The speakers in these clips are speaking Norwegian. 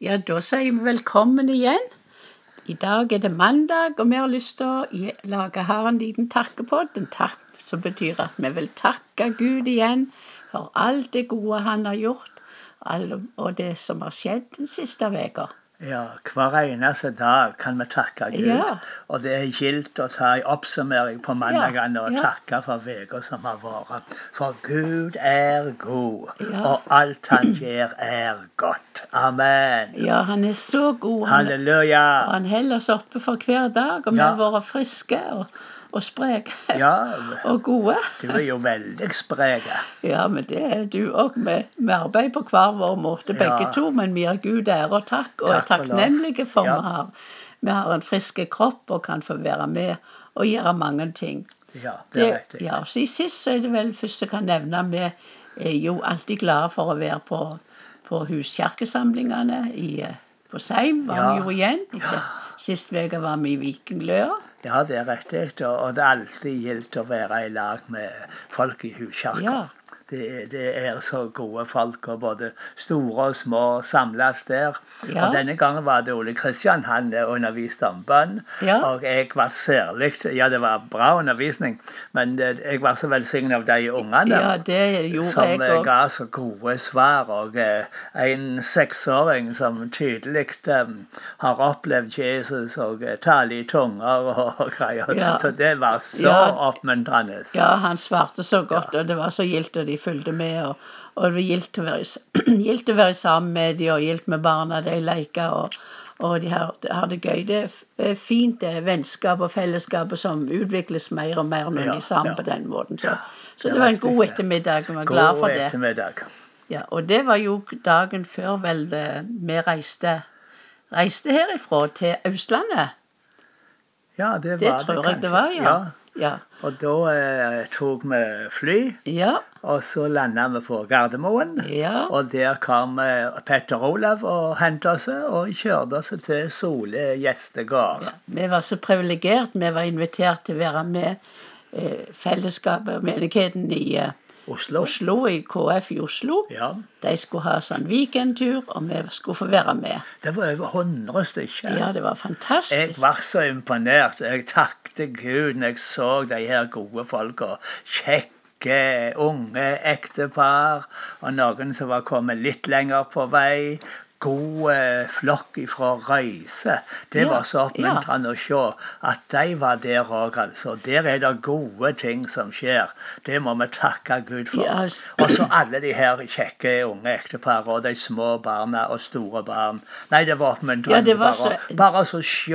Ja, da sier vi velkommen igjen. I dag er det mandag, og vi har lyst til å lage her en liten takkepod. En takk som betyr at vi vil takke Gud igjen for alt det gode han har gjort, og det som har skjedd den siste uka. Ja, hver eneste dag kan vi takke Gud. Ja. Og det er gildt å ta en oppsummering på mandagene og ja. takke for uka som har vært. For Gud er god, Ja. og alt han gjør, er godt. Amen. Ja, han er så god. Han, Halleluja. han holder oss oppe for hver dag, og vi har vært friske og, og spreke Ja, og gode. du er jo veldig sprek. Ja, men det er du òg. Vi, arbeider på hver vår måte, begge Ja. to. Men vi gir Gud ære og takk, og Takk er takknemlige for Ja. vi har Vi har en frisk kropp og kan få være med og gjøre mange ting. Ja, det er riktig. ja, så I sist så er det vel først jeg kan nevne vi er jo alltid glade for å være på, på huskirkesamlingene eh, på Seim. Var Ja. vi jo igjen. Sist uke var vi i Vikingløa. Ja, det er riktig. Og det er alltid gildt å være i lag med folk i huskirka. Ja. Det, det er så gode folk, og både store og små samles der. Ja. Og denne gangen var det Ole Kristian. Han underviste om bønn. Ja. Og jeg var særlig Ja, det var bra undervisning, men jeg var så velsignet av de ungene. Ja, som eh, ga så gode svar. Og eh, en seksåring som tydelig um, har opplevd Jesus og taler i tunger og, greier. Så det var så oppmuntrende. Ja, han svarte så godt, og det var så gildt, og de fulgte med. Og, og det var gildt å å være sammen med dem, og gildt med barna. De leker, og, og de har, har det gøy. Det er fint, det er vennskap og fellesskap som utvikles mer og mer når Ja, de er sammen ja. på den måten. Så, så det det var en god ettermiddag, og vi var glad for det. Ja, og det var jo dagen før vel eh, vi reiste, reiste herifra til Østlandet. Ja, det var Det tror jeg kanskje. det var, ja. Ja. Og da eh, tok vi fly, Ja. og så landa vi på Gardermoen. ja. Og der kom eh, Petter Olav og hentet oss og kjørte oss til Sole gjestegård. Vi var så privilegert. Vi var invitert til å være med eh, fellesskapet og menigheten i eh, Oslo. Oslo, i KF i Oslo. Ja. De skulle ha sånn weekendtur, og vi skulle få være med. Det var over 100 stykker. Ja, det var fantastisk. Jeg var så imponert. Jeg takket Gud når jeg så de her gode folka. Kjekke, unge ektepar, og noen som var kommet litt lenger på vei. God eh, flokk fra Røyse. Det Ja, var så oppmuntrende å se at de var der òg, altså. Der er det gode ting som skjer. Det må vi takke Gud for. Yes. Og så alle de her kjekke unge ekteparene og de små barna og store barn. Nei, det var oppmuntrende. Ja, det var bare, så- bare å se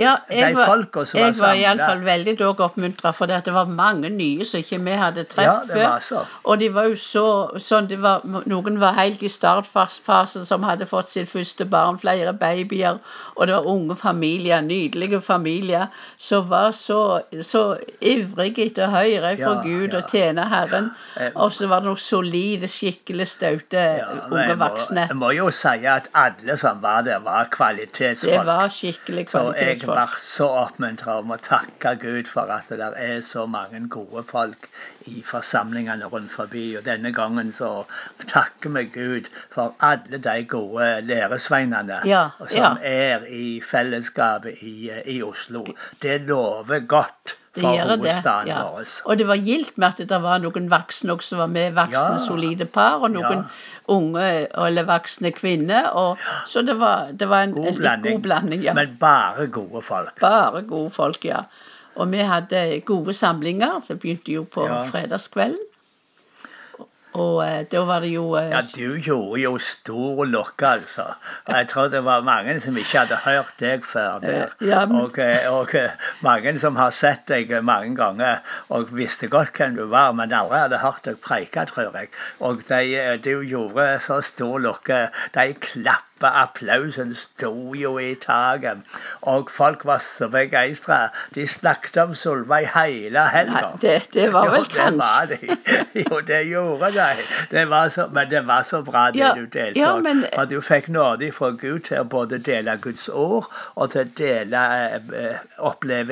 Ja, de var, folka som var jeg var iallfall veldig dog oppmuntra, for det var mange nye som ikke vi hadde Ja, truffet var. Og de var jo så sånn det var, Noen var helt i startfasen som hadde fått sitt første barn, flere babyer, og det var unge familier, nydelige familier, som var så, så ivrige etter å høre fra Ja, Gud ja. og tjene Herren. Og så var det noen solide, skikkelig staute Ja, unge jeg må, voksne. jeg må jo si at alle som var der, var kvalitetsfolk. Det var skikkelig Så jeg var så oppmuntra om å takke Gud for at det der er så mange gode folk i forsamlingene rundt forbi. Og denne gangen så takker vi Gud for alle de gode læresveinene Ja, som ja. er i fellesskapet i, i Oslo. Det lover godt for hovedstaden Ja. vår. Og det var gildt med at det var noen voksne som var med, voksne, solide par, og noen unge eller voksne kvinner. Og, så det var, det var en, God en litt god blanding. Ja. Men bare gode folk. Bare gode folk, ja. Og vi hadde gode samlinger. Det begynte jo på fredagskvelden. Og eh, da var det jo eh, Ja, du gjorde jo stor lukke, altså. Jeg tror det var mange som ikke hadde hørt deg før der. Ja, men- Og, eh, og eh, mange som har sett deg mange ganger og visste godt hvem du var, men aldri hadde hørt deg preike, tror jeg. Og de, de du gjorde så stor lukke. De klapp applausen sto jo i taket. Og folk var så begeistra. De snakket om Solveig hele helga. Det, det var vel jo, det var kanskje de. Jo, det gjorde de. Det var så, men det var så bra det Ja, du delte. ja, men- At du fikk nåde fra Gud til å både dele Guds ord og til å dele eh,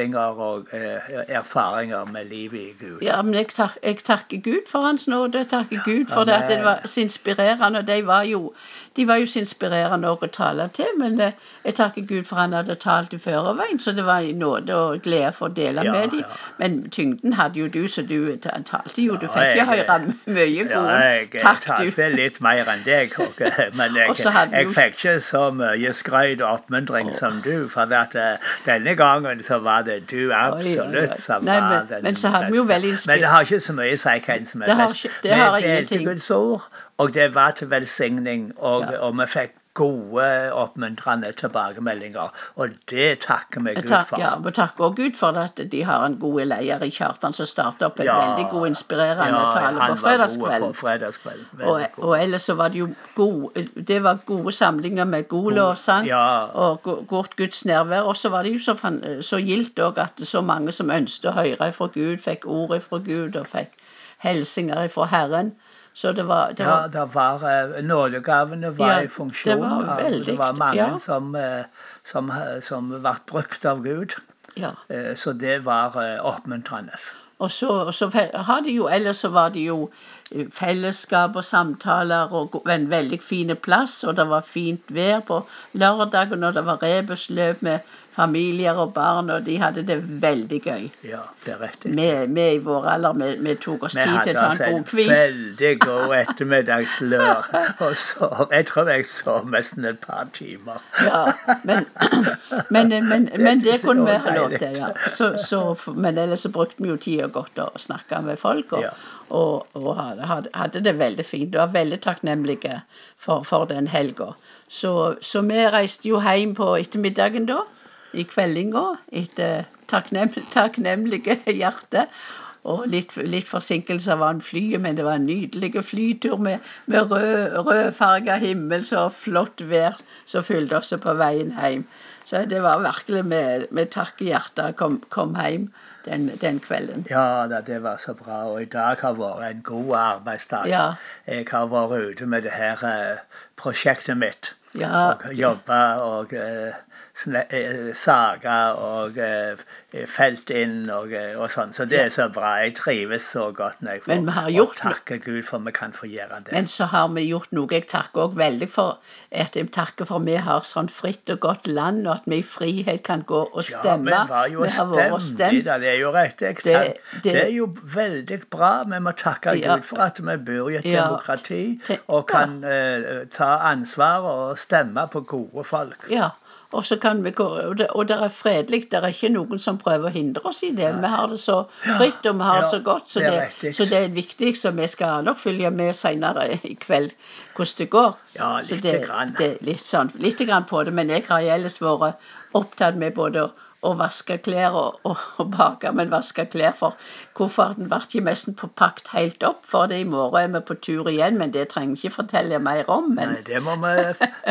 opplevelser og eh, erfaringer med livet i Gud. Ja, men jeg, tak, jeg takker Gud for Hans nåde. Jeg takker Gud for det at det var så inspirerende. Og de var jo, de var jo så inspirerende å tale til, men eh, jeg takker Gud for han hadde talt i førerveien, så det var en nåde og glede for å dele Ja, med dem. ja. Men tyngden hadde jo du, så du talte jo. Du Ja, fikk jo jeg- høre mye Ja, jeg Takk, du. talte litt mer enn deg, men jeg, jeg fikk ikke så mye skryt og oppmuntring som du. For at, eh, denne gangen så var det du oi, oi. absolutt som Nei, men- den men så hadde vi jo veldig Men det har ikke så mye å si hvem som er best. ikke- det har vi delte ingenting. Guds ord, og det var til velsigning, og, Ja. og vi fikk gode, oppmuntrende tilbakemeldinger. Og det takker vi Gud for. ja, og takker også Gud for at de har en god leder i Kjartan som starter opp en Ja. veldig god, inspirerende Ja, tale på god på fredagskvelden. fredagskvelden. Og, og ellers så var det jo gode, det var gode samlinger med god lovsang ja. og godt Guds nærvær. Og så var det jo så, så gildt òg at så mange som ønsket å høre fra Gud, fikk ord fra Gud og fikk hilsener fra Herren. Så det var, det Ja, var det var eh, Nådegavene var Ja, i funksjon. det var veldig, det var mange ja. som, eh, som, eh, som ble brukt av Gud. ja. Så det var oppmuntrende. Og så, og så har de jo, ellers så var det jo fellesskap og samtaler og en veldig fin plass, og det var fint vær på lørdagen, og det var rebusløp med familier og barn, og de hadde det veldig gøy. Ja, det er rett. Vi, vi i vår alder, vi, vi tok oss Vi tid til å ta altså en hadde god hvil. veldig god ettermiddagslør. Og så, jeg tror jeg sov nesten et par timer. Ja, men, men, men, men det kunne vi ha lov til, ja. Så, så, men ellers så brukte vi jo tida godt å snakke med folk, og, Ja. og, og hadde, hadde- hadde det veldig fint. Og var veldig takknemlige for, for den helga. Så, så vi reiste jo hjem på ettermiddagen da, i kveldinga, etter takknem, takknemlige hjerte. Og litt, litt forsinkelse var en flyet, men det var en nydelig flytur med, med rød, rødfarga himmel, så flott vær som fulgte oss på veien hjem. Så det var virkelig med, med takk i hjertet kom, kom hjem den, den kvelden. Ja, da, det var så bra. Og i dag har vært en god arbeidsdag. Ja. Jeg har vært ute med det her eh, prosjektet mitt. Ja, og jobba og eh, eh, saga og eh, felt inn og, eh, og sånn. Så det er så bra. Jeg trives så godt når jeg får og gjort- takke Gud for vi kan få gjøre det. Men så har vi gjort noe. Jeg takker også veldig for at jeg takker for vi har sånn fritt og godt land, og at vi i frihet kan gå og ja, stemme. vi var jo stemt i det. Er jo. Det- det- Det, er jo veldig bra. Vi må takke Ja. Gud for at vi bor i et Ja. demokrati og kan uh, ta ansvar og stemme på gode folk. Ja, og så kan vi gå, og det, og det er fredelig. Det er ikke noen som prøver å hindre oss i det. Vi har det så fritt, og vi har det så godt, så det det, så det er viktig. Så vi skal nok følge med senere i kveld hvordan det går. Ja, lite grann. Det, litt sånn, litt grann på det, men jeg har ellers vært opptatt med både å, å vaske klær og, og, og bake, men vaske klær for kofferten ble ikke nesten pakket helt opp, for det i morgen er vi på tur igjen, men det trenger vi ikke fortelle mer om. Men Nei, det må vi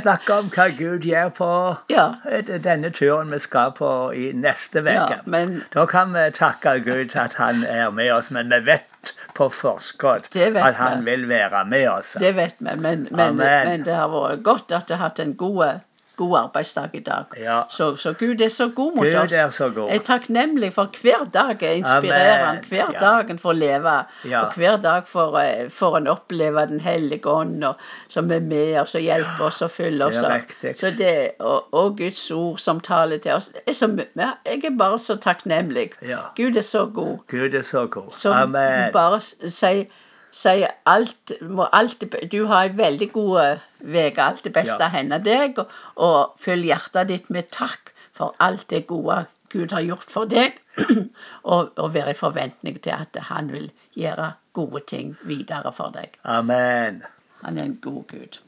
snakke om hva Gud gjør på Ja. eh, denne turen vi skal på i neste uke. Ja, men- Da kan vi takke Gud at han er med oss, men vi vet på forskudd at han vi. vil være med oss. Det vet vi, men, men, men det har vært godt at det har hatt en god, god arbeidsdag i dag. Ja. Så, så Gud er så god mot Gud oss. er så god. Jeg er takknemlig for hver dag er inspirerende. Hver Ja. dag en får leve. Ja. Og hver dag får, eh, får en oppleve Den hellige ånd, som er med oss og hjelper oss og fyller oss. Det Så det, og, og Guds ord som taler til oss. Er så, jeg er bare så takknemlig. Ja. Gud er så god. Gud er så god. Så Amen. bare si, si alt, må alt Du har ei veldig god uke. Alt det beste Ja. hender deg. Og, og fyll hjertet ditt med takk for alt det gode Gud har gjort for deg. og, og være i forventning til at han vil gjøre gode ting videre for deg. Amen. Han er en god Gud.